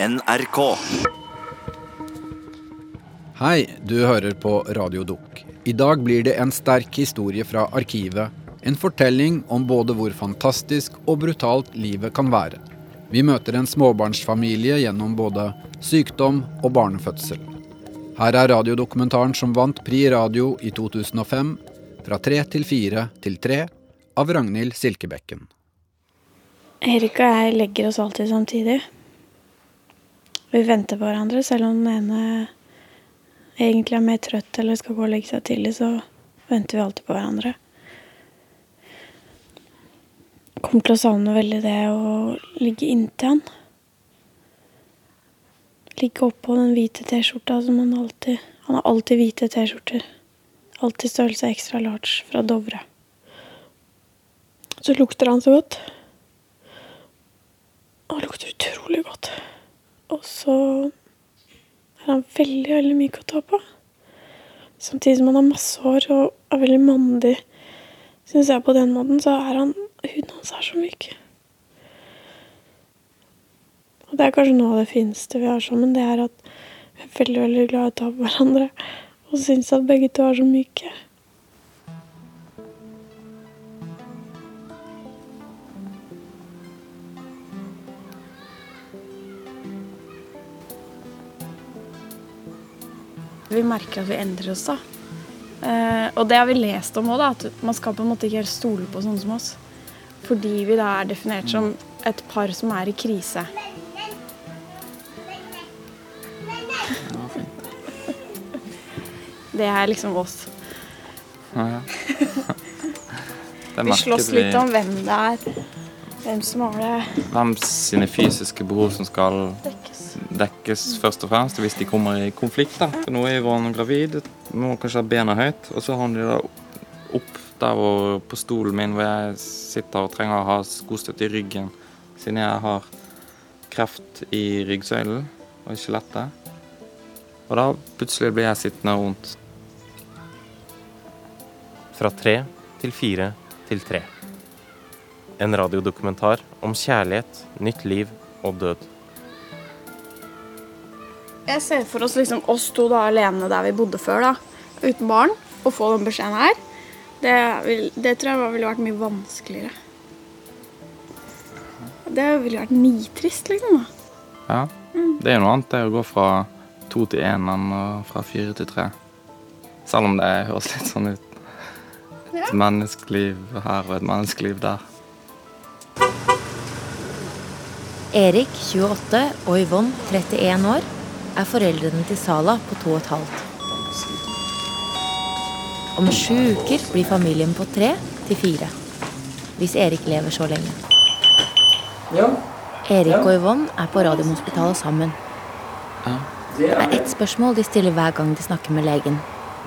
NRK. Hei, du hører på Radio Dukk. I dag blir det en sterk historie fra arkivet. En fortelling om både hvor fantastisk og brutalt livet kan være. Vi møter en småbarnsfamilie gjennom både sykdom og barnefødsel. Her er radiodokumentaren som vant Pri Radio i 2005, Fra tre til fire til tre, av Ragnhild Silkebekken. Erik og jeg legger oss alltid samtidig. Vi venter på hverandre, selv om den ene egentlig er mer trøtt eller skal gå og legge seg tidlig, så venter vi alltid på hverandre. Jeg kommer til å savne veldig det å ligge inntil han. Ligge oppå den hvite T-skjorta som han alltid Han har alltid hvite T-skjorter. Alltid størrelse ekstra large fra Dovre. Så lukter han så godt. Han lukter utrolig godt. Og så er han veldig, veldig myk å ta på. Samtidig som han har masse hår og er veldig mandig, syns jeg på den måten, så er han Huden hans er så myk. Og det er kanskje noe av det fineste vi har sammen, det er at vi er veldig, veldig glad i å ta på hverandre. Og syns at begge to er så myke. Vi merker at vi endrer oss, da. Eh, og det har vi lest om òg, at man skal på en måte ikke helt stole på sånne som oss. Fordi vi da er definert som et par som er i krise. Det er liksom oss. Ja, ja. Vi slåss litt om hvem det er. Hvem som har det hvem sine fysiske behov som skal dekkes. først og fremst hvis de kommer i konflikt. da. Nå er Yvonne gravid, må kanskje ha bena høyt, og så har de da opp der hvor, på stolen min hvor jeg sitter og trenger å ha skostøtte i ryggen, siden jeg har kreft i ryggsøylen og i skjelettet. Og da plutselig blir jeg sittende rundt. Fra tre til fire til tre. En radiodokumentar om kjærlighet, nytt liv og død. Jeg ser for oss liksom oss to da alene der vi bodde før, da, uten barn, å få den beskjeden her. Det, vil, det tror jeg ville vært mye vanskeligere. Det ville vært nitrist, liksom. da. Ja. Det er jo noe annet det å gå fra to til én enn fra fire til tre. Selv om det høres litt sånn ut. Et menneskeliv her og et menneskeliv der. Erik, 28, og Yvonne, 31 år, er foreldrene til Sala på to og et halvt. Om sju uker blir familien på tre til fire. Hvis Erik lever så lenge. Erik og Yvonne er på Radiumhospitalet sammen. Det er ett spørsmål de stiller hver gang de snakker med legen.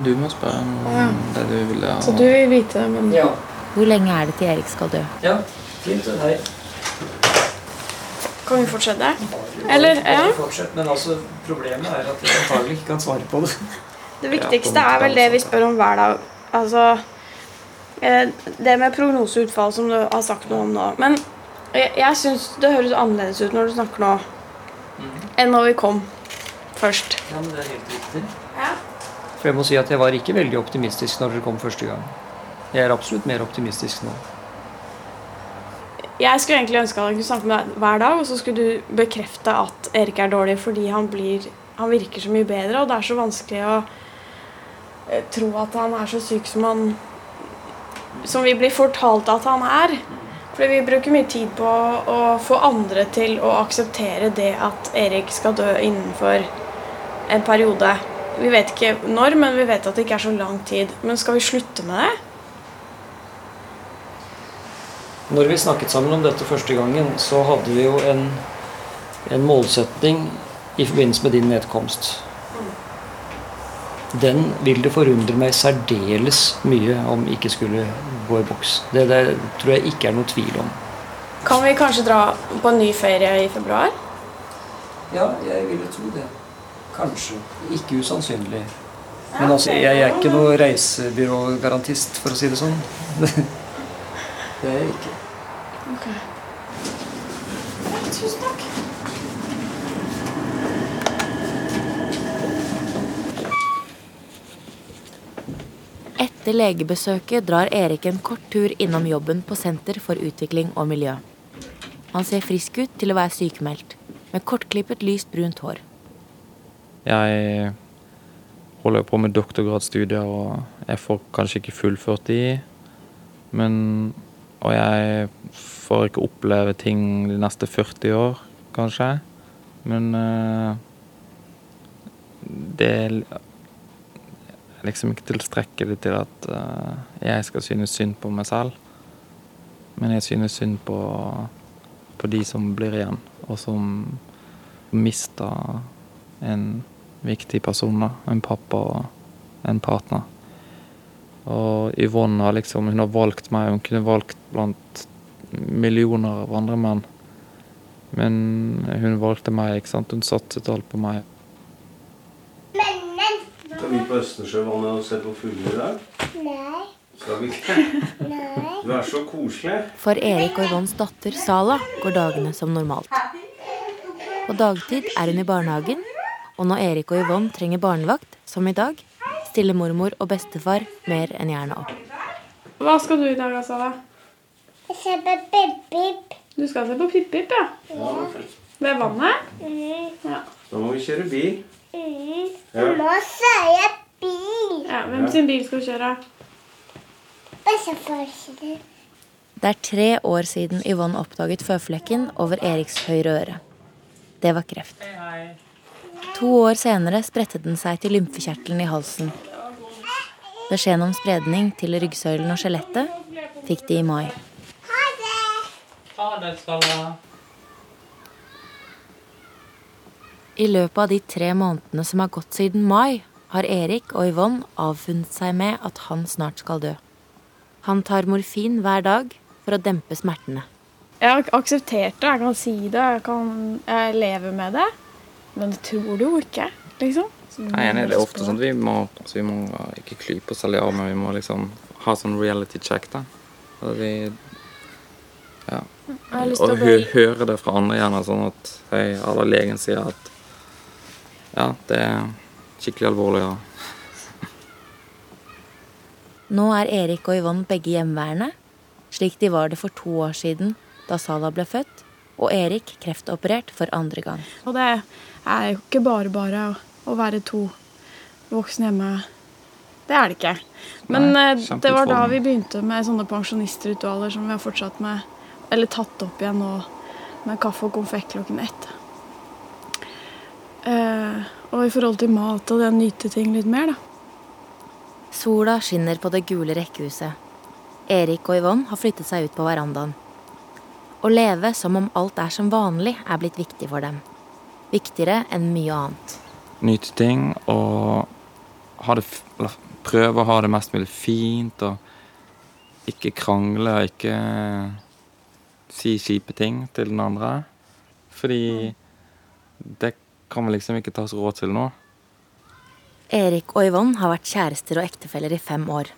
Du må spørre om det du vil ha. Så du vil vite men Ja. Hvor lenge er det til Erik skal dø? ja. Fint. Hei. Kan vi fortsette? Eller, ja. Fortsett. Men altså, problemet er at jeg antagelig ikke kan svare på det. Det viktigste er vel det vi spør om hver dag. Altså eh, Det med prognoseutfall, som du har sagt noe om nå. Men jeg, jeg syns det høres annerledes ut når du snakker nå, enn når vi kom først. Ja, men det er helt riktig. Ja. For jeg må si at jeg var ikke veldig optimistisk når dere kom første gang. Jeg er absolutt mer optimistisk nå. Jeg skulle egentlig ønske at han kunne snakke med deg hver dag, og så skulle du bekrefte at Erik er dårlig fordi han, blir, han virker så mye bedre, og det er så vanskelig å eh, tro at han er så syk som han Som vi blir fortalt at han er. Fordi vi bruker mye tid på å få andre til å akseptere det at Erik skal dø innenfor en periode. Vi vet ikke når, men vi vet at det ikke er så lang tid. Men skal vi slutte med det? Når vi snakket sammen om dette første gangen, så hadde vi jo en, en målsetning i forbindelse med din nedkomst. Den vil det forundre meg særdeles mye om ikke skulle gå i boks. Det, det tror jeg ikke er noe tvil om. Kan vi kanskje dra på en ny ferie i februar? Ja, jeg ville tro det. Kanskje. Ikke usannsynlig. Men altså, jeg er ikke noe reisebyrågarantist, for å si det sånn. Det er jeg ikke. Ok. Ja, Tusen takk. Etter legebesøket drar Erik en kort tur innom jobben på Senter for utvikling og miljø. Han ser frisk ut til å være sykemeldt, med kortklippet, lyst brunt hår. Jeg holder på med doktorgradsstudier, og jeg får kanskje ikke fullført de. Men og jeg får ikke oppleve ting de neste 40 år, kanskje. Men uh, det er liksom ikke tilstrekkelig til at uh, jeg skal synes synd på meg selv. Men jeg synes synd på, på de som blir igjen, og som mister en viktig person. En pappa og en partner. Og Yvonne har liksom, hun har valgt meg. Hun kunne valgt blant millioner av andre menn. Men hun valgte meg, ikke sant. Hun satset alt på meg. Skal vi på Østersjøvannet og se på fugler i dag? Nei. Skal vi ikke? Nei. Du er så koselig. For Erik og Yvonnes datter Sala går dagene som normalt. På dagtid er hun i barnehagen, og når Erik og Yvonne trenger barnevakt, som i dag, stiller mormor og bestefar mer enn gjerne opp. Hva skal du i dag, skal Se på Pip-Pip. Du skal se på Pip-Pip, ja. Ja. Ved vannet? Mm. Ja. Da må vi kjøre bil. Mm. Ja. Nå sier jeg bil. ja. Hvem sin bil skal du kjøre? Det er tre år siden Yvonne oppdaget føflekken over Eriks høyre øre. Det var kreft. To år senere spredte den seg til lymfekjertelen i halsen. Beskjeden om spredning til ryggsøylen og skjelettet fikk de i mai. Ha det. I løpet av de tre månedene som har gått siden mai, har Erik og Yvonne avfunnet seg med at han snart skal dø. Han tar morfin hver dag for å dempe smertene. Jeg har akseptert det, jeg kan si det, jeg, kan, jeg lever med det. Men det tror du jo ikke, liksom. Nei, Jeg er enig, det er ofte sånn at vi må, altså vi må ikke klype oss selv i armen, vi må liksom ha sånn reality check, da. At vi ja. Og hø høre det fra andre igjen, sånn at hei, alle legen sier at ja, det er skikkelig alvorlig. Ja. Nå er Erik og Yvonne begge hjemmeværende, slik de var det for to år siden da Sala ble født, og Erik kreftoperert for andre gang. Og det er jo ikke bare bare å, å være to voksne hjemme. Det er det ikke. Men Nei, eh, det var da vi begynte med sånne pensjonistritualer som vi har fortsatt med, eller tatt opp igjen nå med kaffe og konfekt klokken ett. Uh, og i forhold til mat og det å nyte ting litt mer, da. Sola skinner på det gule rekkehuset. Erik og Yvonne har flyttet seg ut på verandaen. Å leve som om alt er som vanlig, er blitt viktig for dem. Viktigere enn mye annet. Nyte ting og ha det, prøve å ha det mest mulig fint og ikke krangle og ikke si kjipe ting til den andre. Fordi det kan vi liksom ikke ta oss råd til nå. Erik og Yvonne har vært kjærester og ektefeller i fem år.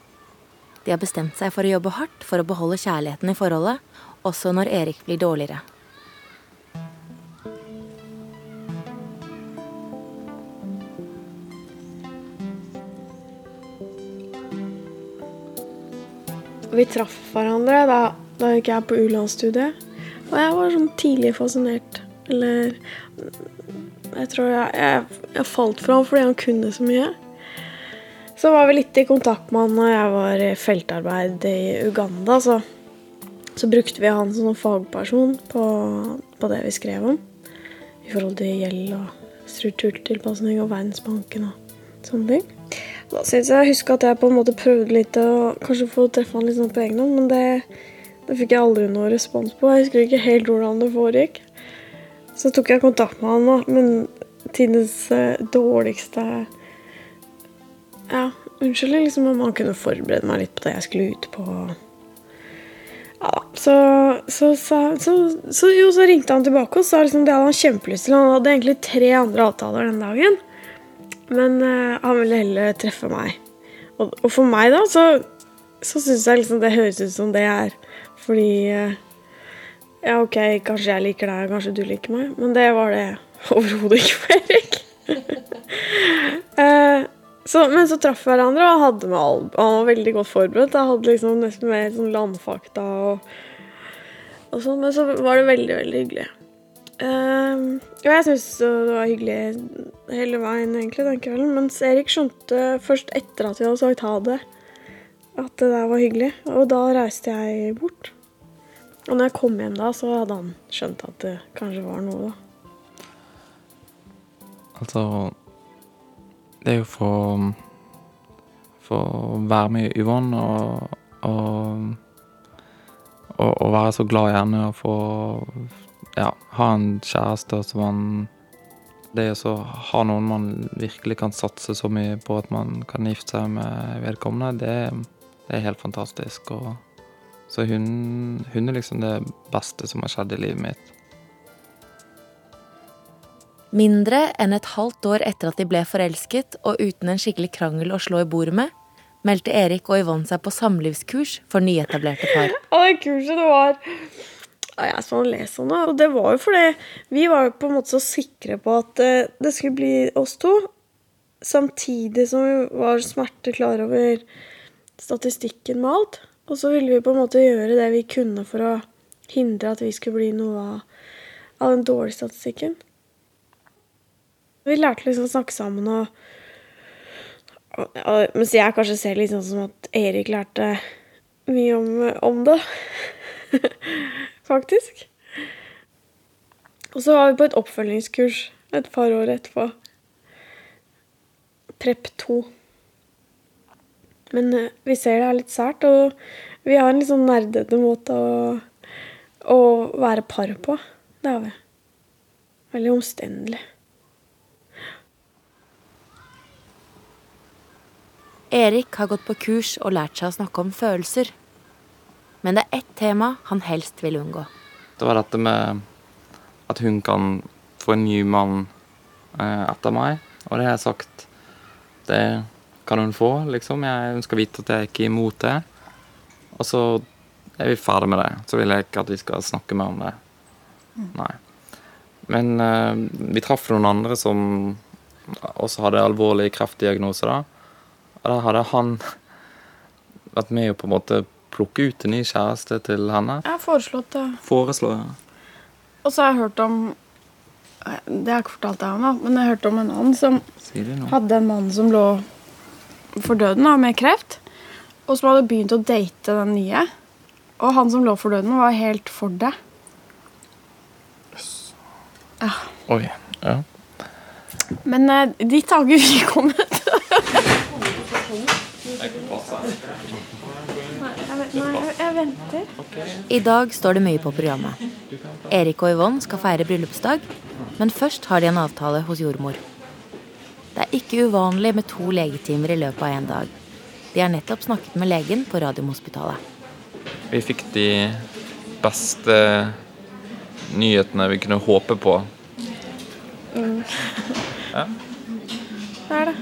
De har bestemt seg for å jobbe hardt for å beholde kjærligheten i forholdet, også når Erik blir dårligere. Vi traff hverandre da, da gikk jeg på U-landsstudiet. Og jeg var sånn tidlig fascinert. Eller Jeg tror jeg, jeg, jeg falt for ham fordi han kunne så mye. Så var vi litt i kontakt med han når jeg var i feltarbeid i Uganda. Så, så brukte vi han som fagperson på, på det vi skrev om. I forhold til gjeld og strukturtilpasning og Verdensbanken og sånne ting. Da syns jeg jeg husker at jeg på en måte prøvde litt å kanskje få treffe han litt sånn på egen hånd, men det, det fikk jeg aldri noe respons på. Jeg husker ikke helt hvordan det foregikk. Så tok jeg kontakt med han, da, men tidens eh, dårligste Ja, unnskyld liksom om han kunne forberede meg litt på det jeg skulle ut på. Ja så, så, så, så, jo, så ringte han tilbake og sa liksom det hadde han kjempelyst til. Han hadde egentlig tre andre avtaler den dagen. Men uh, han ville heller treffe meg. Og, og for meg, da, så, så syns jeg liksom det høres ut som det er fordi uh, Ja, OK, kanskje jeg liker deg, kanskje du liker meg, men det var det overhodet ikke for Erik. uh, Så, men så traff vi hverandre, og hadde med all, han var veldig godt forberedt. Jeg hadde liksom nesten mer sånn landfakta og, og sånn. Men så var det veldig, veldig hyggelig. Um, jo, jeg syns det var hyggelig hele veien egentlig den kvelden. Mens Erik skjønte først etter at vi hadde sagt ha det, at det der var hyggelig. Og da reiste jeg bort. Og når jeg kom hjem da, så hadde han skjønt at det kanskje var noe, da. Altså Det er jo for For å være med Yvonne og, og, og, og være så glad i henne og få Ja, ha en kjæreste som man Det å ha noen man virkelig kan satse så mye på at man kan gifte seg med vedkommende, det, det er helt fantastisk. Og, så hun, hun er liksom det beste som har skjedd i livet mitt. Mindre enn et halvt år etter at de ble forelsket, og uten en skikkelig krangel å slå i bordet med, meldte Erik og Yvonne seg på samlivskurs for nyetablerte par. Og det kurset det var ja, Jeg som leser om og det var jo fordi vi var jo på en måte så sikre på at eh, det skulle bli oss to, samtidig som vi var smerte klar over statistikken med alt. Og så ville vi på en måte gjøre det vi kunne for å hindre at vi skulle bli noe av, av den dårlige statistikken. Vi lærte liksom å snakke sammen og, og, og Mens jeg kanskje ser litt sånn som at Erik lærte mye om, om det. Faktisk. Og så var vi på et oppfølgingskurs et par år etterpå. Prep 2. Men eh, vi ser det er litt sært, og vi har en litt sånn nerdete måte å, å være par på. Det har vi. Veldig omstendelig. Erik har gått på kurs og lært seg å snakke om følelser. Men det er ett tema han helst vil unngå. Det var dette med at hun kan få en ny mann eh, etter meg. Og det har jeg sagt Det kan hun få, liksom. Jeg ønsker å vite at jeg ikke er imot det. Og så er vi ferdig med det. Så vil jeg ikke at vi skal snakke mer om det. Nei. Men eh, vi traff noen andre som også hadde alvorlig kreftdiagnose, da. Og da hadde han vært med å på en måte plukke ut en ny kjæreste til henne. Jeg har foreslått det. Foreslå, ja. Og så har jeg hørt om Det har jeg ikke fortalt deg om, da, men jeg har hørt om en annen som hadde en mann som lå for døden da, med kreft, og som hadde begynt å date den nye. Og han som lå for døden, var helt for det. Oi. Ja. Men eh, dit har ikke vi kommet. Nei, jeg, venter. I dag står det mye på programmet. Erik og Yvonne skal feire bryllupsdag, men først har de en avtale hos jordmor. Det er ikke uvanlig med to legetimer i løpet av en dag. De har nettopp snakket med legen på Radiumhospitalet. Vi fikk de beste nyhetene vi kunne håpe på. Ja. Det er det.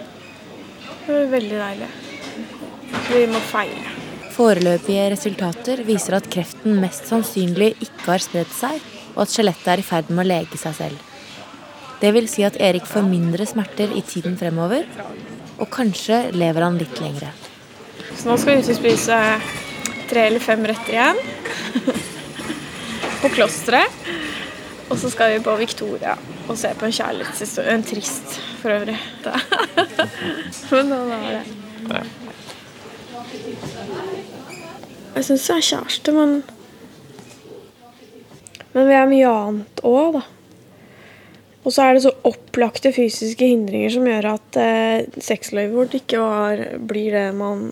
Det er veldig deilig. Vi må feire. Foreløpige resultater viser at kreften mest sannsynlig ikke har spredd seg, og at skjelettet er i ferd med å lege seg selv. Det vil si at Erik får mindre smerter i tiden fremover, og kanskje lever han litt lengre. Så nå skal vi ut og spise tre eller fem retter igjen. på klosteret. Og så skal vi på Victoria og se på en kjærlighetshistorie. En trist, for øvrig. Men nå er det. Jeg syns jeg er kjæreste, men Men vi er mye annet òg, da. Og så er det så opplagte fysiske hindringer som gjør at eh, sexlivet vårt ikke var, blir det man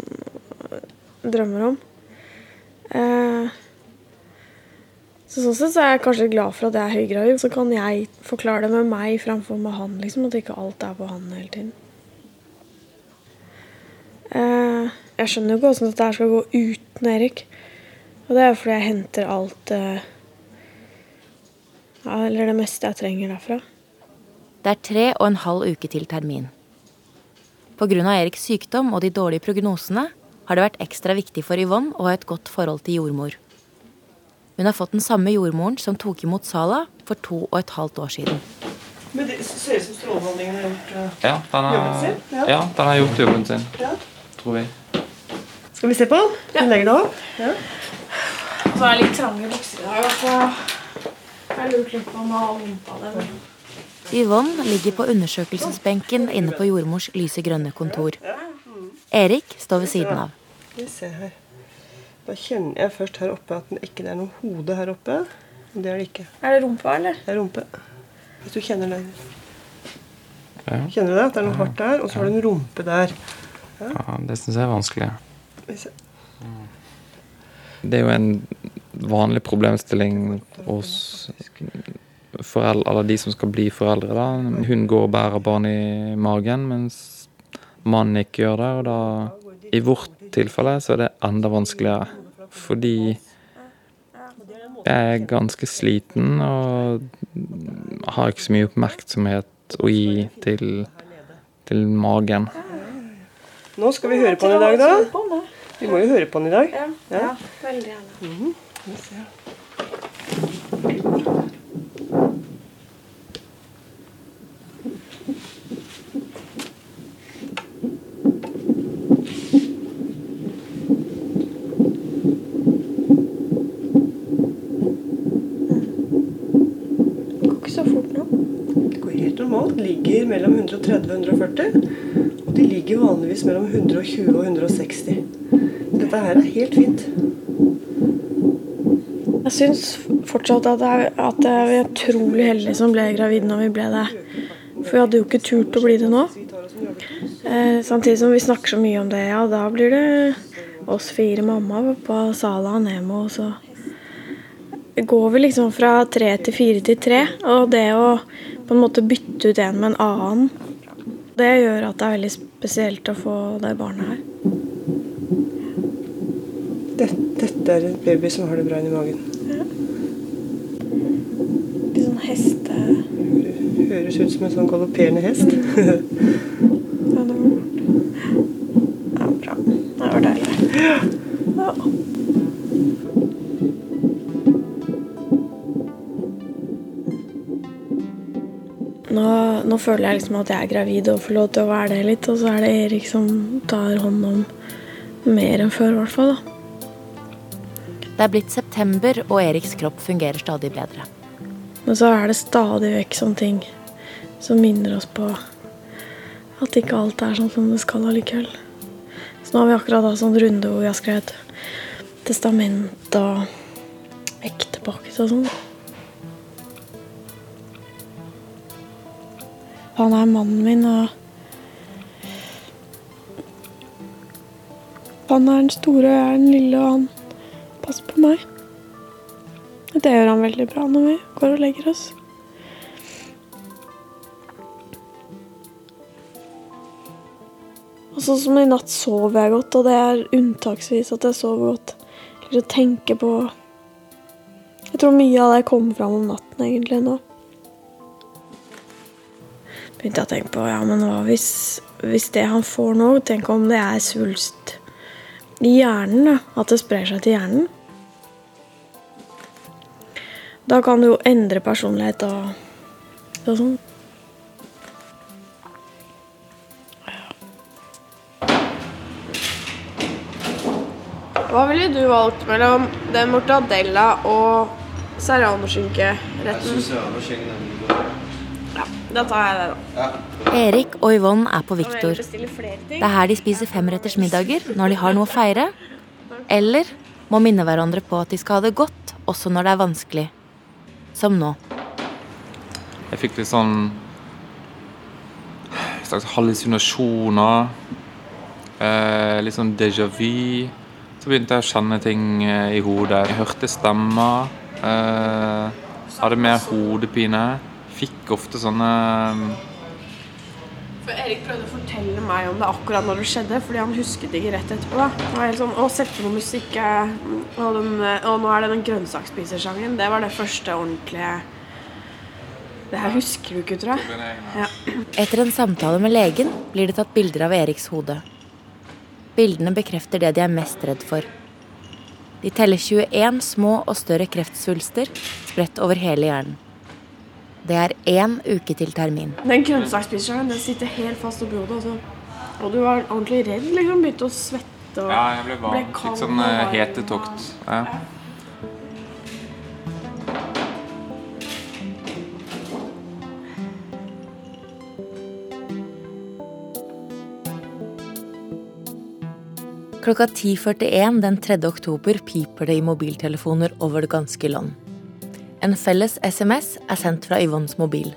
drømmer om. Eh, så sånn sett så er jeg kanskje glad for at jeg er høygravid. Så kan jeg forklare det med meg framfor med han. liksom, At ikke alt er på han hele tiden. Eh, jeg skjønner jo ikke hvordan dette skal gå uten Erik. Og det er jo fordi jeg henter alt eh, ja, Eller det meste jeg trenger derfra. Det er tre og en halv uke til termin. Pga. Eriks sykdom og de dårlige prognosene har det vært ekstra viktig for Yvonne å ha et godt forhold til jordmor. Hun har fått den samme jordmoren som tok imot Sala for to og et halvt år siden. Men det ser ut som strålebehandlingen har gjort uh, Ja, den jobben sin. Ja. ja, den har gjort jobben sin, Ja. tror vi. Skal vi se på den? Ja. legger det opp. Ja. Så er det litt trange bukser i dag. Så jeg lurte litt på om jeg har vondt av det. Yvonne ligger på undersøkelsesbenken inne på jordmors lysegrønne kontor. Erik står ved siden av. Skal vi se her. Da kjenner jeg først her oppe at det ikke er noe hode her oppe. Det er det ikke. Er det rumpa, eller? Det er rumpe. Hvis du kjenner det. Kjenner du det? At det er noe hardt der, og så har du en rumpe der. Ja, det syns jeg er vanskelig. Det er jo en vanlig problemstilling hos foreldre, eller de som skal bli foreldre. da. Hun går og bærer barn i magen, mens mannen ikke gjør det. Og da, i vårt tilfelle, så er det enda vanskeligere. Fordi jeg er ganske sliten og har ikke så mye oppmerksomhet å gi til, til magen. Nå skal vi høre på den i dag, da. Vi må jo høre på den i dag. Ja, Ja. ja veldig gjerne. Vi se. Det går ikke så fort nå. Det går helt normalt. Ligger mellom 130 og 140. Og de ligger vanligvis mellom 120 og 160. Dette her er helt fint. Jeg syns fortsatt at jeg, at jeg er utrolig heldig som ble gravid når vi ble det. For vi hadde jo ikke turt å bli det nå. Eh, samtidig som vi snakker så mye om det, ja, da blir det oss fire mamma på Sala og Nemo, så går vi liksom fra tre til fire til tre. Og det å på en måte bytte ut en med en annen, det gjør at det er veldig spesielt å få det barnet her. Dette, dette er en baby som har det bra inni magen. Litt sånn heste... Høres ut som en sånn galopperende hest. Ja, det var ja, bra. Det var deilig. Ja. Nå, nå føler jeg liksom at jeg er gravid og får lov til å være det litt, og så er det Erik som tar hånd om mer enn før, i hvert fall. da. Det er blitt september, og Eriks kropp fungerer stadig bedre. Men så er det stadig vekk sånne ting som minner oss på at ikke alt er sånn som det skal allikevel. Så nå har vi akkurat hatt sånn runde hvor vi har skrevet testament og ektepakt og sånn. Han er mannen min, og Han er den store, og jeg er den lille, og han passer på meg. Det gjør han veldig bra når vi går og legger oss. Og sånn som i natt sover jeg godt, og det er unntaksvis at jeg sover godt. Eller å tenke på Jeg tror mye av det kommer fram om natten egentlig nå. Begynte jeg å tenke på ja, men hva hvis, hvis det han får nå Tenk om det er svulst i hjernen, da. At det sprer seg til hjernen. Da kan du jo endre personlighet og, og sånn. Hva ville du valgt mellom den mortadella og serranoskinkeretten? Ja, da tar jeg det, da. Erik og Yvonne er på ting. Det er her de spiser femretters middager når de har noe å feire. Eller må minne hverandre på at de skal ha det godt også når det er vanskelig. Som nå. Jeg fikk litt sånn slags hallusinasjoner. Eh, litt sånn déjà vu. Så begynte jeg å kjenne ting eh, i hodet. Jeg hørte stemmer. Eh, hadde mer hodepine. Fikk ofte sånne For Erik prøvde å fortelle meg om det akkurat når det skjedde, fordi han husket ikke rett etterpå. da. Det var helt sånn, Å, sette på musikk og, den, og nå er det den grønnsaksspisersangen. Det var det første ordentlige Det her husker du ikke, tror jeg. Ja. Etter en samtale med legen blir det tatt bilder av Eriks hode. Bildene bekrefter det de er mest redd for. De teller 21 små og større kreftsvulster spredt over hele hjernen. Det er én uke til termin. Den grønnsakspiseren den sitter helt fast oppi hodet. Altså. Og du var ordentlig redd, liksom. Begynte å svette. Og Ja, jeg ble varm. ble Fikk kald sånn og eh, tokt. Ja. Klokka 10.41 den 3. oktober piper det i mobiltelefoner over det ganske land. En felles SMS er sendt fra Yvonnes mobil.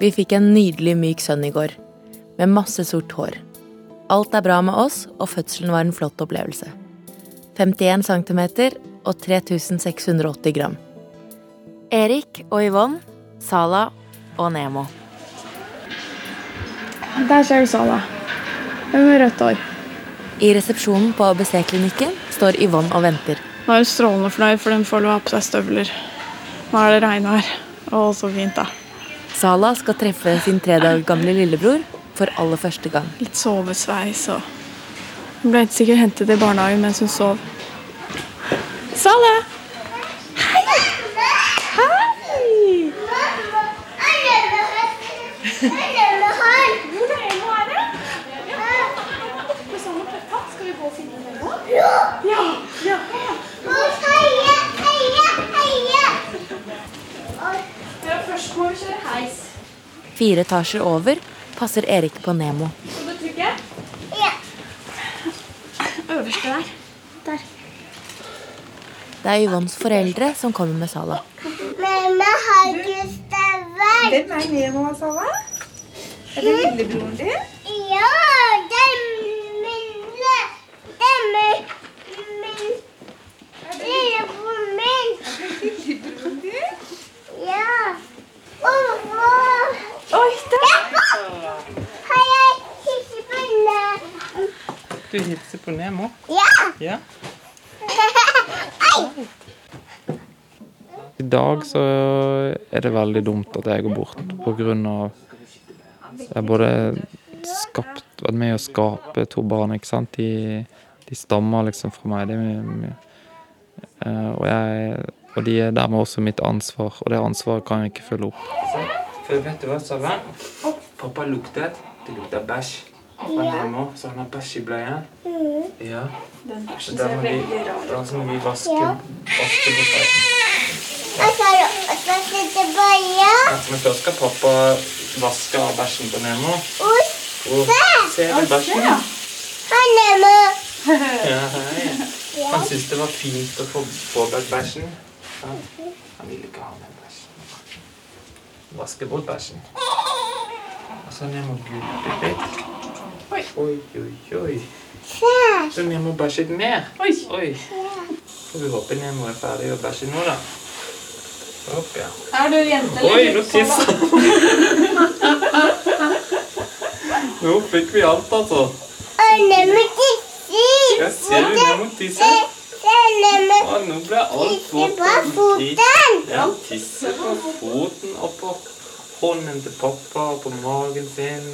Vi fikk en nydelig myk sønn i går, med masse sort hår. Alt er bra med oss, og fødselen var en flott opplevelse. 51 cm og 3680 gram. Erik og Yvonne, Sala og Nemo. Der ser du Sala. Hun med rødt hår. I resepsjonen på ABC-klinikken står Yvonne og venter. Nå er hun strålende fornøyd, for den får du ha på seg støvler. Nå er det regnvær. Å, så fint, da. Sala skal treffe sin tre dager gamle lillebror for aller første gang. Litt sovesveis og Hun ble ikke sikkert hentet i barnehagen mens hun sov. Sala! Hei! Hei! Hvor er Emo er det? Oppe sammen på tatt. Skal vi gå og finne Emo? Ja! Ja! ja. Ja, først må vi kjøre heis. Fire etasjer over passer Erik på Nemo. Skal du trykke? Øverste der. Der. Det er Yvonnes foreldre som kommer med Sala. Mamma har ikke staver. Hvem er Nemo, og Sala? Er det lillebroren din? Ja, det er min Det er min min Lillebroren min. Lillebroren din? Ja. Hvorfor? Oi, der! Har jeg tissepinne? Du hilser på Nemo? Ja. Ja. I dag så er det veldig dumt at jeg går bort på av Jeg har både skapt, vært med å skape to barn, ikke sant. De, de stammer liksom fra meg. Det er mye, mye. Eh, og, jeg, og de er dermed også mitt ansvar, og det ansvaret kan jeg ikke følge opp. For vet du hva, Save? Pappa luktet. Det lukta bæsj. Ja. Nemo, så han har bæsj i bleien. Ja. Den Så bæsjen ser vi, veldig rar ut. da må vi vasker Ja. vaske bort det. Og så har du også sitte på men først skal pappa vaske av bæsjen på Nemo. Og ser du bæsjen? Hei, Nemo. Ja, hei. Han syntes det var fint å få, få bæsjen. Ja. Han ville ikke ha den bæsjen. Vaske bort bæsjen. Og så Nemo mot gulvet. Oi. Oi, oi. Så Nemo bæsjet mer. Oi. Oi. Får vi håpe Nemo er ferdig å bæsje nå, da. Opp, ja. Er du jente eller Oi, nå tisser han. Nå fikk vi alt, altså. Nemo tisser. Jeg ser du Nemo tisser. Å, nå ble alt foten. Ja, tisse på foten og på hånden til pappa og på magen sin.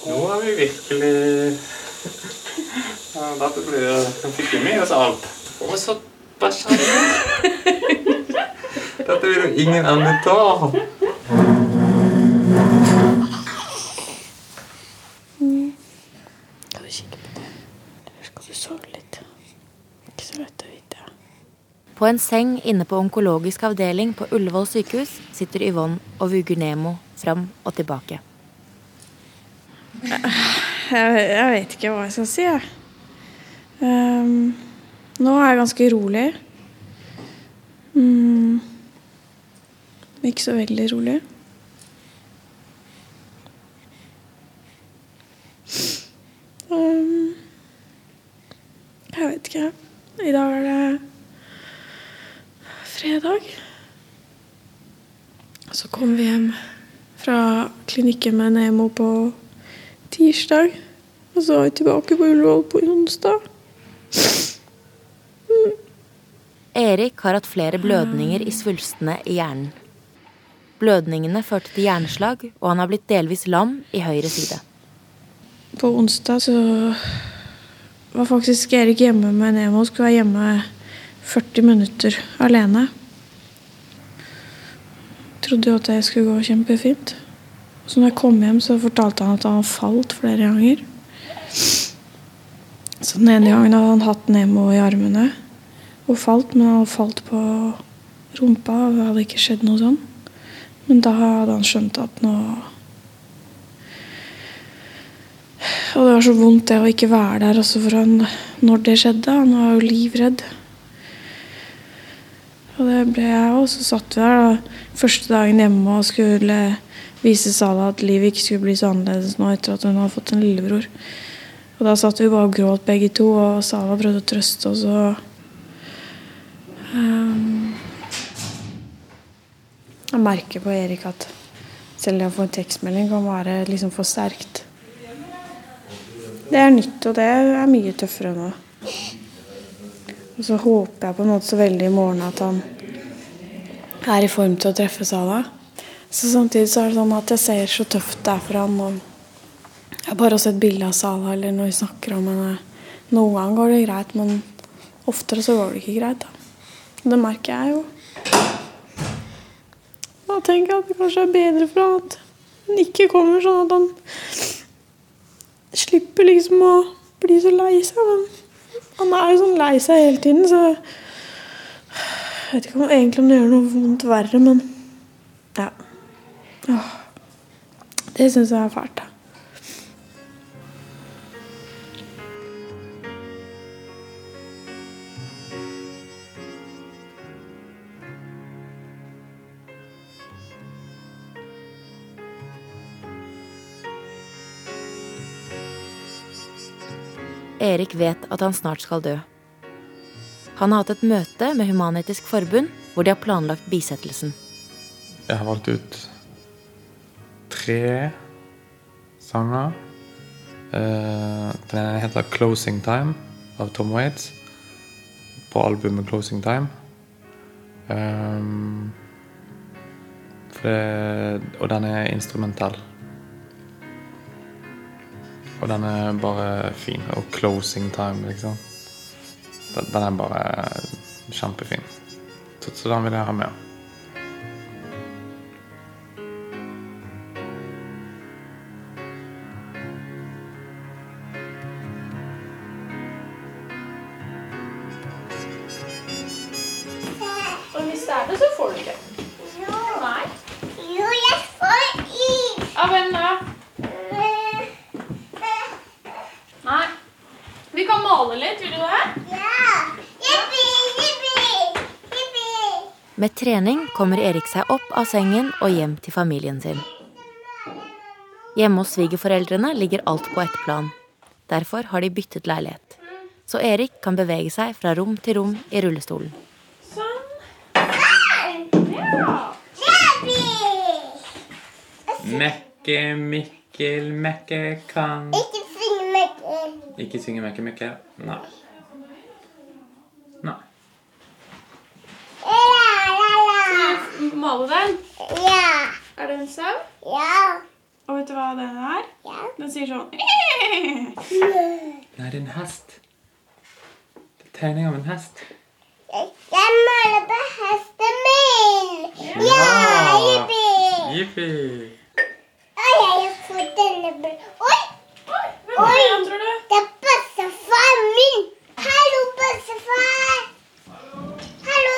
Og nå er vi virkelig ja, Dette blir Nå fikk vi med oss alt. Og så bæsja han. Dette vil jo ingen andre ta. Skal du kikke på det? Eller skal du sove litt? Ikke så lett å vite. På en seng inne på onkologisk avdeling på Ullevål sykehus sitter Yvonne og vugger Nemo fram og tilbake. Jeg, jeg vet ikke hva jeg skal si, jeg. Um, nå er jeg ganske rolig. Mm. Ikke så veldig rolig. Ehm, jeg vet ikke. I dag er det fredag. Så kom vi hjem fra klinikken med Nemo på tirsdag. Og så var vi tilbake på Ullevål på onsdag. Erik har hatt flere blødninger i svulstene i hjernen. Blødningene førte til hjerneslag, og han har blitt delvis lam i høyre side. På onsdag så var faktisk Erik hjemme med Nemo. Skulle være hjemme 40 minutter alene. Trodde jo at det skulle gå kjempefint. Så når jeg kom hjem, så fortalte han at han falt flere ganger. Så den ene gangen hadde han hatt Nemo i armene og falt, men han falt på rumpa, og det hadde ikke skjedd noe sånn. Men da hadde han skjønt at nå Og det var så vondt det å ikke være der også for han når det skjedde. Han var jo livredd. Og det ble jeg òg. Så satt vi der da, første dagen hjemme og skulle vise Sala at livet ikke skulle bli så annerledes nå etter at hun hadde fått en lillebror. Og da satt vi bare og gråt begge to, og Sala prøvde å trøste oss. og um, Jeg merker på Erik at selv det å få en tekstmelding kan være liksom for sterkt. Det er nytt, og det er mye tøffere nå. Og så håper jeg på en måte så veldig i morgen at han er i form til å treffe Sala. Så samtidig så er det sånn at jeg ser så tøft det er for han. Og jeg har bare sett bilde av Sala eller når vi snakker om henne. Noen ganger går det greit, men oftere så går det ikke greit. da. Det merker jeg jo. Da tenker jeg at det kanskje er bedre for han at han ikke kommer, sånn at han slipper liksom å bli så lei seg. Men han er jo sånn lei seg hele tiden, så jeg vet ikke om egentlig om det gjør noe vondt verre, men ja. Åh, det syns jeg er fælt. da. Erik vet at han snart skal dø. Han har hatt et møte med Human-Etisk Forbund hvor de har planlagt bisettelsen. Jeg har valgt ut tre sanger. Eh, Den ene heter 'Closing Time' av Tom Waits. På albumet 'Closing Time'. For det, og den er instrumentell. Og den er bare fin. Og 'Closing Time', liksom. Den, er bare kjempefin. Så, så den vil jeg ha med. Kommer Erik seg opp av sengen og hjem til familien sin. Hjemme hos svigerforeldrene ligger alt på ett plan. Derfor har de byttet leilighet. Så Erik kan bevege seg fra rom til rom i rullestolen. Sånn. Jippi. Mekke, Mikkel, Mekke kan Ikke synge Mekke. Ikke synge Mekke, Mekke. Nei. Nei. Male den. Ja. Er det en sau? Ja. Og vet du hva den er? Ja. Den sier sånn Nei, det er en hest. Det er tegning av en hest. Jeg maler på hesten min. Ja, jippi. Jippi. Oi, jeg har fått denne Oi! Oi, Hvem er det, tror du? det er bestefar min. Hallo, bestefar. Hallo,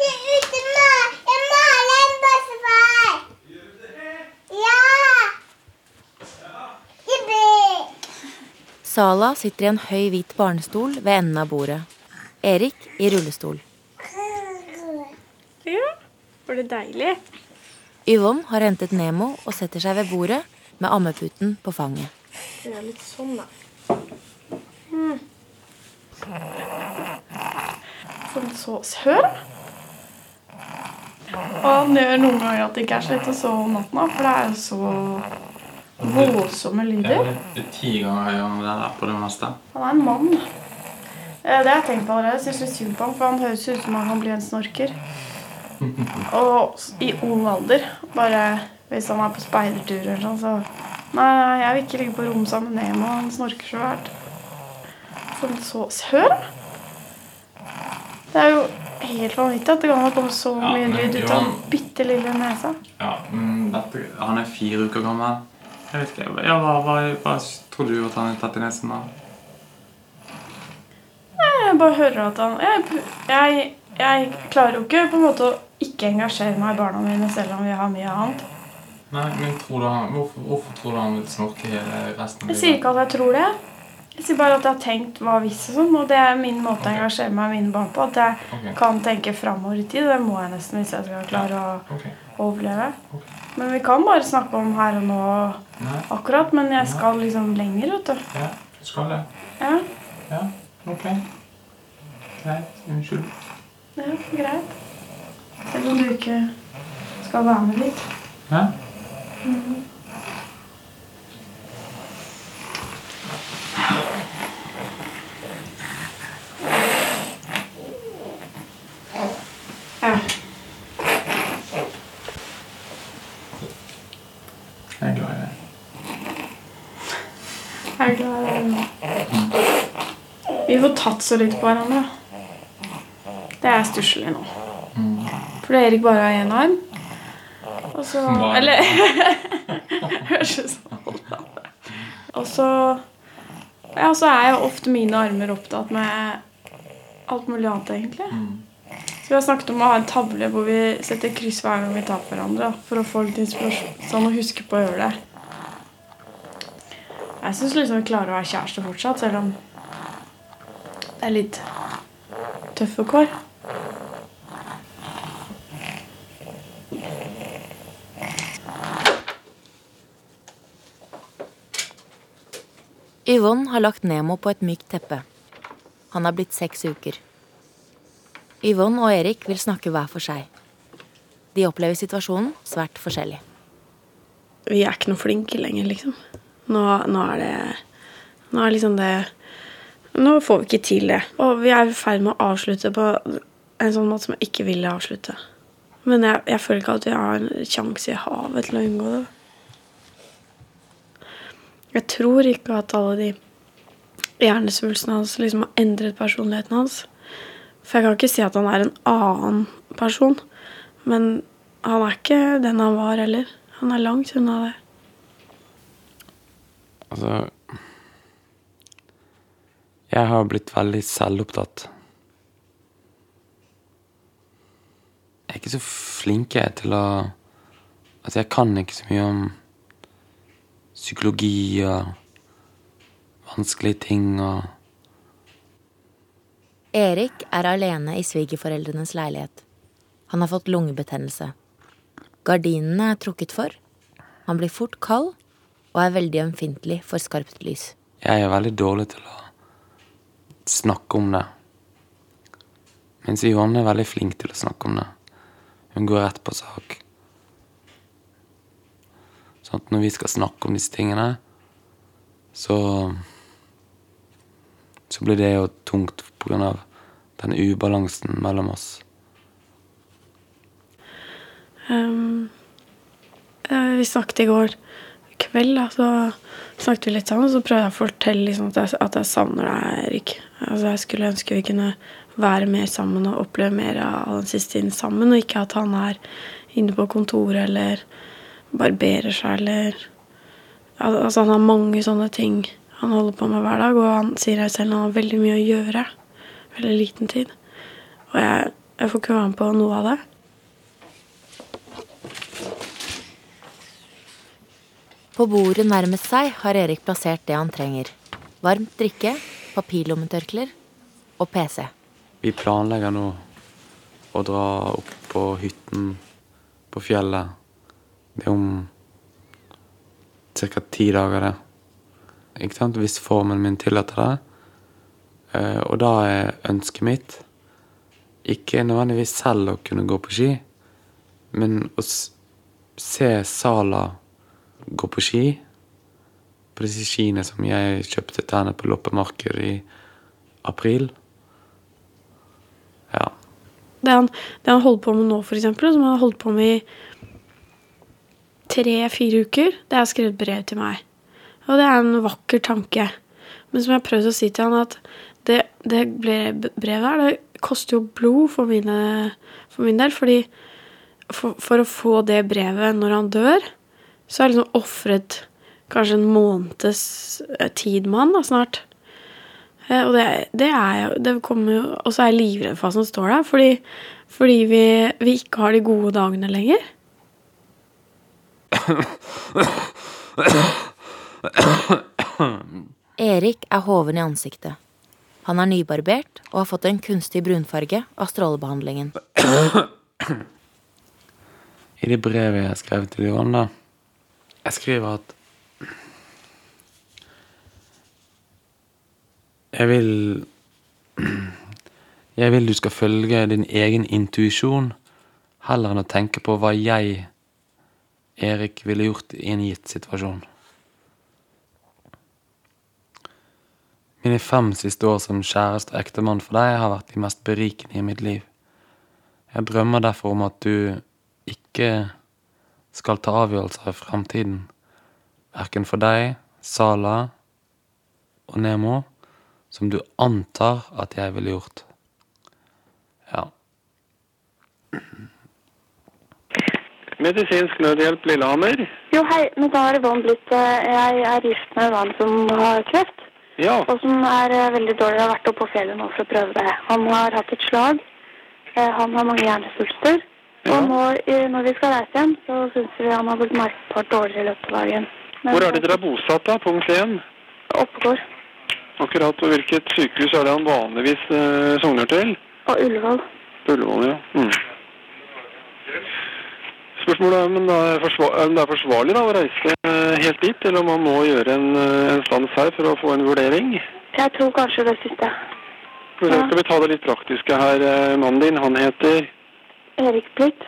se ute nå. Jeg maler en bestefar. Ja. Jippi. Sala sitter i en høy, hvit barnestol ved enden av bordet. Erik i rullestol. Ja. Var det deilig? Yvonne har hentet Nemo og setter seg ved bordet med ammeputen på fanget. Det er litt sånn, da. Mm. Sånn så Hør! Og han gjør noen ganger at det ikke er så lett å sove om natten, for det er jo så voldsomme lyder. er ti ganger høyere på det meste. Han er en mann. Eh, Det har jeg tenkt på allerede. Jeg synes litt synd på ham, for han høres ut som han kan bli en snorker. Og i ung alder. Bare hvis han er på speidertur eller sånn, så Nei, jeg vil ikke ligge på rom sammen med Nemo. Han snorker så fælt. Som så Hør! Det er jo helt vanvittig at det kan komme så mye ja, lyd ut av den bitte lille nesa. Ja, men dette, Han er fire uker gammel. Jeg vet ikke, ja, hva, hva, hva tror du at han er tatt i nesen da? Jeg bare hører at han jeg, jeg, jeg klarer jo ikke på en måte å ikke engasjere meg i barna mine selv om vi har mye annet. Nei, men tror du han, hvorfor, hvorfor tror du han vil snorke hele resten av Jeg sier ikke at jeg tror det. Jeg sier bare at jeg har tenkt hva hvis og sånn. Og det er min måte å engasjere meg i mine barn på. At jeg okay. kan tenke framover i tid. Det må jeg nesten hvis jeg skal klare å okay. overleve. Men vi kan bare snakke om her og nå Nei. akkurat. Men jeg skal liksom lenger, vet du. Ja, du skal det. Ja, Ja, ok. Greit. Unnskyld. ja greit. Selv om du ikke skal være med dit. Ja? Ja. Jeg er glad i deg. Jeg er glad i nå. Vi får tatt så litt på hverandre. Det er stusslig nå. Fordi Erik bare har én arm. Og så. Eller Høres ut som. Og så Ja, så er jo ofte mine armer opptatt med alt mulig annet, egentlig. Så vi har snakket om å ha en tavle hvor vi setter kryss hver gang vi tar på hverandre. For å få litt inspirasjon. Sånn å huske på å gjøre det. Jeg syns liksom vi klarer å være kjærester fortsatt, selv om det er litt tøffe kår. Yvonne har lagt Nemo på et mykt teppe. Han har blitt seks uker. Yvonne og Erik vil snakke hver for seg. De opplever situasjonen svært forskjellig. Vi er ikke noe flinke lenger, liksom. Nå, nå er det Nå er liksom det Nå får vi ikke til det. Og vi er i ferd med å avslutte på en sånn måte som jeg ikke ville avslutte. Men jeg, jeg føler ikke at vi har en sjanse i havet til å unngå det. Jeg tror ikke at alle de hjernesvulstene hans liksom har endret personligheten hans. For jeg kan ikke si at han er en annen person. Men han er ikke den han var heller. Han er langt unna det. Altså Jeg har blitt veldig selvopptatt. Jeg er ikke så flink jeg til å Altså, jeg kan ikke så mye om psykologi og vanskelige ting og Erik er alene i svigerforeldrenes leilighet. Han har fått lungebetennelse. Gardinene er trukket for. Han blir fort kald og er veldig ømfintlig for skarpt lys. Jeg er veldig dårlig til å snakke om det. Mens Johanne er veldig flink til å snakke om det. Hun går rett på sak. Sånn at når vi skal snakke om disse tingene, så Så blir det jo tungt av den ubalansen mellom oss. Eh, vi snakket i går kveld, da, så snakket vi litt sammen. Så prøvde jeg å fortelle liksom, at, jeg, at jeg savner deg, Erik. Altså, jeg skulle ønske vi kunne være mer sammen og oppleve mer av den siste tiden sammen. Og ikke at han er inne på kontoret eller barberer seg eller Altså, han har mange sånne ting han holder på med hver dag, og han sier selv at han har veldig mye å gjøre. Veldig liten tid. Og jeg, jeg får ikke være med på noe av det. På bordet nærmest seg har Erik plassert det han trenger. Varmt drikke, papirlommetørklær og PC. Vi planlegger nå å dra opp på hytten på fjellet. Det er om ca. ti dager, det. Ikke sant? Hvis formen min tillater det. Eh, Og da er ønsket mitt ikke nødvendigvis selv å kunne gå på ski, men å se Sala gå på ski. På disse skiene som jeg kjøpte til henne på loppemarked i april. Ja. Det han, det han holder på med nå, eksempel, som han har holdt på med i tre-fire uker, det er skrevet brev til meg. Og det er en vakker tanke. Men som jeg har prøvd å si til han, at det, det brevet her, det koster jo blod for, mine, for min del, fordi for, for, å få det brevet når han dør, så har jeg liksom ofret kanskje en måneds eh, tid med han da, snart. Eh, og det, det er jo det kommer jo, Og så er jeg livredd for hva som står der, fordi, fordi vi, vi ikke har de gode dagene lenger. Erik er hoven i ansiktet. Han er nybarbert og har fått en kunstig brunfarge av strålebehandlingen. I det brevet jeg skrev til Johan, da Jeg skriver at Jeg vil Jeg vil du skal følge din egen intuisjon heller enn å tenke på hva jeg, Erik, ville gjort i en gitt situasjon. Mine fem siste år som kjæreste og ektemann for deg har vært de mest berikende i mitt liv. Jeg drømmer derfor om at du ikke skal ta avgjørelser i fremtiden, verken for deg, Sala og Nemo, som du antar at jeg ville gjort. Ja. Medisinsk nødhjelp Lillehammer. Jo, hei. Nå har Yvonne blitt eh, Jeg er gift med en mann som har kreft. Ja. Og som er eh, veldig dårlig. Jeg har vært oppe på fjellet nå for å prøve det. Han har hatt et slag. Eh, Han har mange hjernesvulster. Og nå, når vi skal reise hjem, så syns vi han har blitt merkbart dårligere i løpet av dagen. Men- Hvor er det dere er bosatt, da? Punkt 1. Oppegård Akkurat. Og hvilket sykehus er det han vanligvis eh, sogner til? og Ullevål. Ullevål, ja. Mm. Spørsmålet er om det er, forsvarlig da, å reise helt dit, eller om man må gjøre en, eh, en stans her for å få en vurdering. Jeg tror kanskje det siste. Hvordan ja. skal vi ta det litt praktiske her. Eh, Mannen din, han heter Erik Blytt.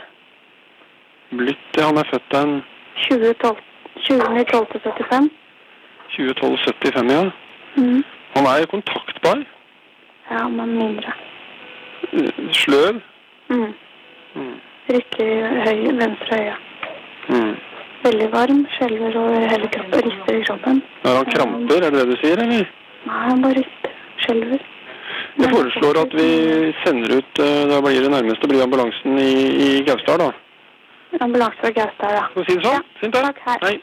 Blytt. ja, Han er født den 2012 20.12.75. 2012-75, ja. Mm. Han er kontaktbar. Ja, men mindre. eh, Sløv. Mm. Mm. Rykker høy, venstre øye. Mm. Veldig varm, skjelver over hele kroppen, rister i kroppen. Har han kramper, er det det du sier, eller? Nei, han bare rister, skjelver. Jeg foreslår at vi sender ut eh, Da blir det nærmeste blir ambulansen i, i Gausdal, da. Ambulanse fra Gausdal, ja. Skal vi si det sånn? Fint, da. Hei.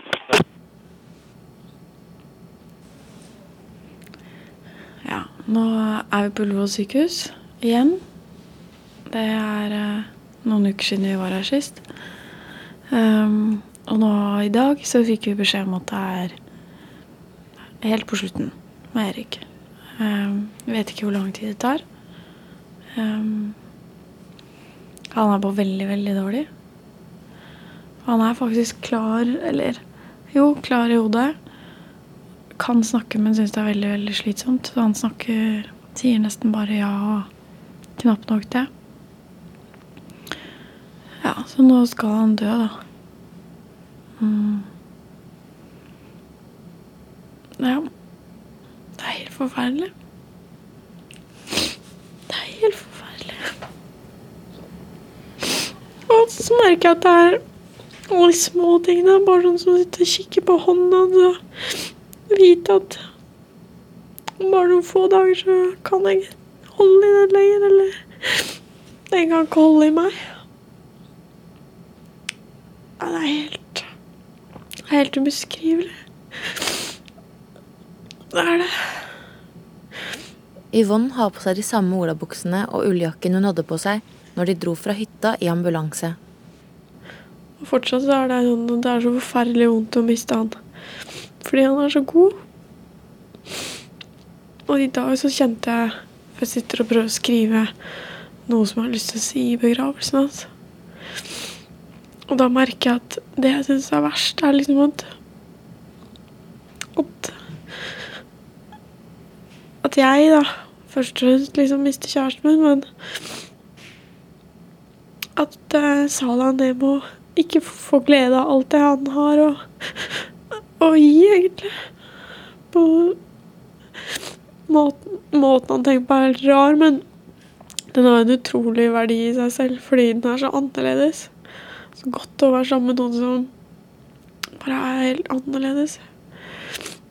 Ja, nå er vi på Ullevål sykehus igjen. Det er eh, noen uker siden vi var her sist. Ehm, og nå i dag så fikk vi beskjed om at det er helt på slutten med Erik. Vi vet ikke hvor lang tid det tar. Ehm, han er på veldig, veldig dårlig. Han er faktisk klar, eller jo, klar i hodet kan snakke, men syns det er veldig veldig slitsomt. Så han snakker Sier nesten bare ja og knapt nok det. Ja, så nå skal han dø, da. Mm. Ja. Det er helt forferdelig. Det er helt forferdelig. Og så merker jeg at det er alle de små tingene. Bare sånn som å sitte og kikke på hånda og vite at bare noen få dager så kan jeg holde i den lenger. Eller den kan ikke holde i meg. Ja, det er helt er helt ubeskrivelig. Det er det. Yvonne har på seg de samme olabuksene og ulljakken hun hadde på seg når de dro fra hytta i ambulanse. Og fortsatt så er det sånn det er så forferdelig vondt å miste han. Fordi han er så god. Og i dag så kjente jeg Jeg sitter og prøver å skrive noe som jeg har lyst til å si i begravelsen hans. Og da merker jeg at det jeg syns er verst, er liksom at At At jeg, da, først og fremst liksom mister kjæresten min, men at uh, Salah Nemo ikke får glede av alt det han har å, gi, egentlig. På måten, måten han tenker på er helt rar, men den har en utrolig verdi i seg selv fordi den er så annerledes. Så godt å være sammen med noen som bare er helt annerledes.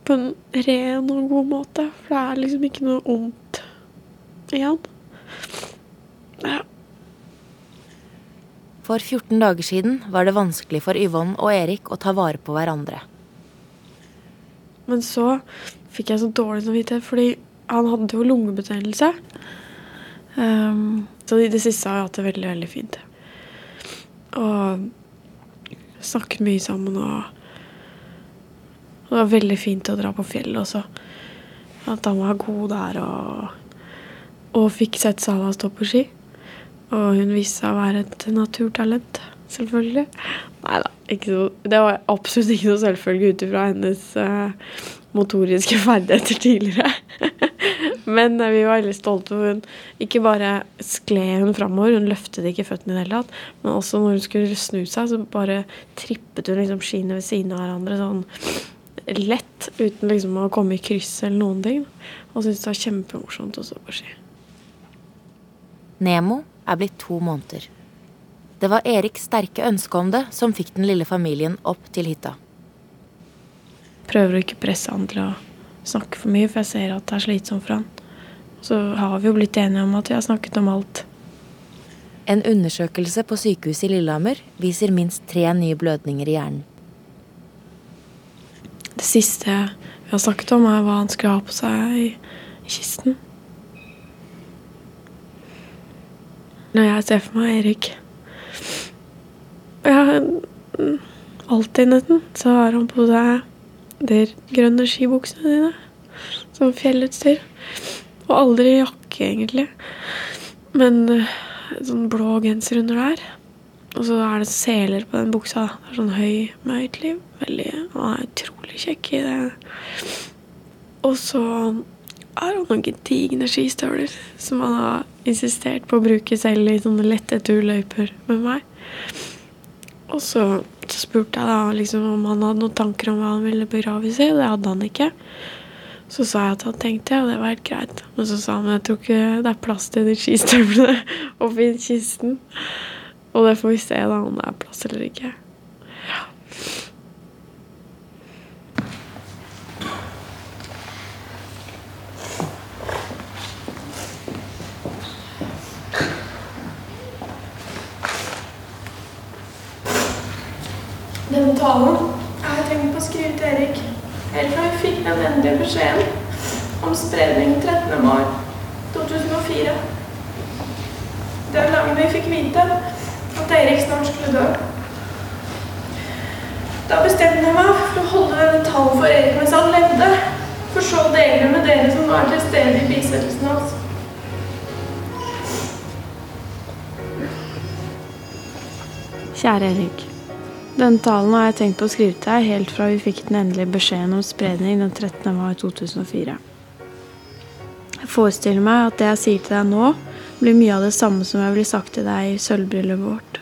På en ren og god måte. For det er liksom ikke noe ondt i han. For 14 dager siden var det vanskelig for Yvonne og Erik å ta vare på hverandre. Men så fikk jeg så dårlig samvittighet, fordi han hadde jo lungebetennelse. Um, så i det siste har jeg hatt det veldig, veldig fint. Og snakket mye sammen og Det var veldig fint å dra på fjellet også. At han var god der og, og fikk sett Sala stå på ski. Og hun viste seg å være et naturtalent, selvfølgelig. Nei da, det var absolutt ikke noe selvfølge ut ifra hennes uh, motoriske ferdigheter tidligere. Men uh, vi var veldig stolte, for hun ikke bare skled hun framover, hun løftet ikke føttene i det hele tatt, men også når hun skulle snu seg, så bare trippet hun liksom skiene ved siden av hverandre sånn lett, uten liksom å komme i kryss eller noen ting. Og syntes det var kjempemorsomt å stå på ski. Nemo er blitt to måneder. Det var Eriks sterke ønske om det som fikk den lille familien opp til hytta. Prøver å ikke presse han til å snakke for mye, for jeg ser at det er slitsomt for han. Så har vi jo blitt enige om at vi har snakket om alt. En undersøkelse på sykehuset i Lillehammer viser minst tre nye blødninger i hjernen. Det siste vi har snakket om, er hva han skulle ha på seg i, i kisten. Når jeg ser for meg Erik ja, Alltid nesten så har han på seg de grønne skibuksene dine. Som fjellutstyr. Og aldri jakke, egentlig. Men uh, sånn blå genser under der. Og så er det seler på den buksa. Det er sånn høy med høyt liv. Veldig, han er utrolig kjekk i det. Og så har han noen gedigne skistøvler som han har insistert på å bruke selv i sånne lette turløyper med meg. Og så, så spurte jeg da liksom om han hadde noen tanker om hva han ville begraves i. Det hadde han ikke. Så sa jeg at han tenkte og det var helt greit. Men så sa han at jeg tror ikke det er plass til de skistøvlene oppi kisten. Og det får vi se da om det er plass eller ikke. Ja. Denne talen har tenkt på å skrive til Erik vi fikk den endelige beskjeden om spredning 13. mai 2004. Den dagen vi fikk vite at Erik snart skulle dø. Da bestemte jeg meg for å holde talen for Erik mens han levde, for så å dele med dere som var til stede i bisettelsen hans. Kjære Erik. Den talen har jeg tenkt på å skrive til deg helt fra vi fikk den endelige beskjeden om spredning den 13. mai 2004. Jeg forestiller meg at det jeg sier til deg nå, blir mye av det samme som jeg ville sagt til deg i sølvbryllupet vårt.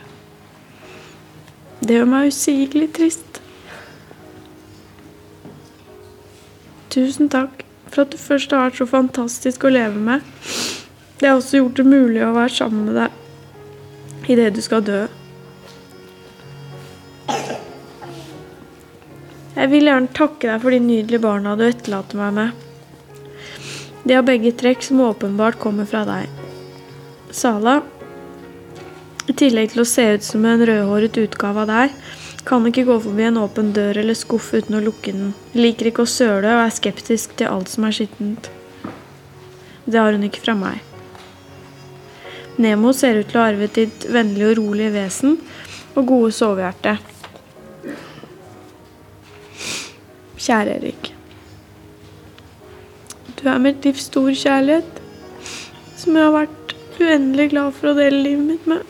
Det gjør meg usigelig trist. Tusen takk for at du først har vært så fantastisk å leve med. Det har også gjort det mulig å være sammen med deg idet du skal dø. Jeg vil gjerne takke deg for de nydelige barna du etterlater meg med. De har begge trekk som åpenbart kommer fra deg. Sala, i tillegg til å se ut som en rødhåret utgave av deg, kan ikke gå forbi en åpen dør eller skuff uten å lukke den. Liker ikke å søle og er skeptisk til alt som er skittent. Det har hun ikke fra meg. Nemo ser ut til å ha arvet ditt vennlige og rolige vesen og gode sovehjerte. Kjære Erik. Du er mitt livs stor kjærlighet, som jeg har vært uendelig glad for å dele livet mitt med.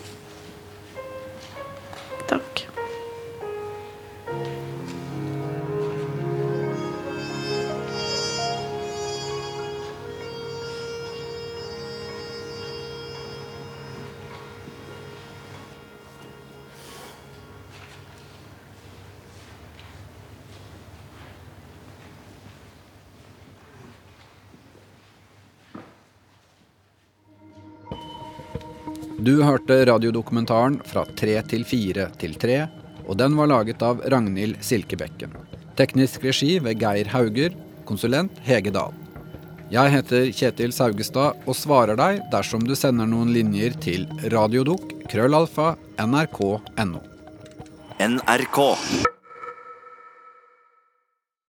Du hørte radiodokumentaren Fra tre til fire til tre, og den var laget av Ragnhild Silkebekken. Teknisk regi ved Geir Hauger, konsulent Hege Dahl. Jeg heter Kjetil Saugestad og svarer deg dersom du sender noen linjer til radiodok krøllalfa nrk.no. NRK.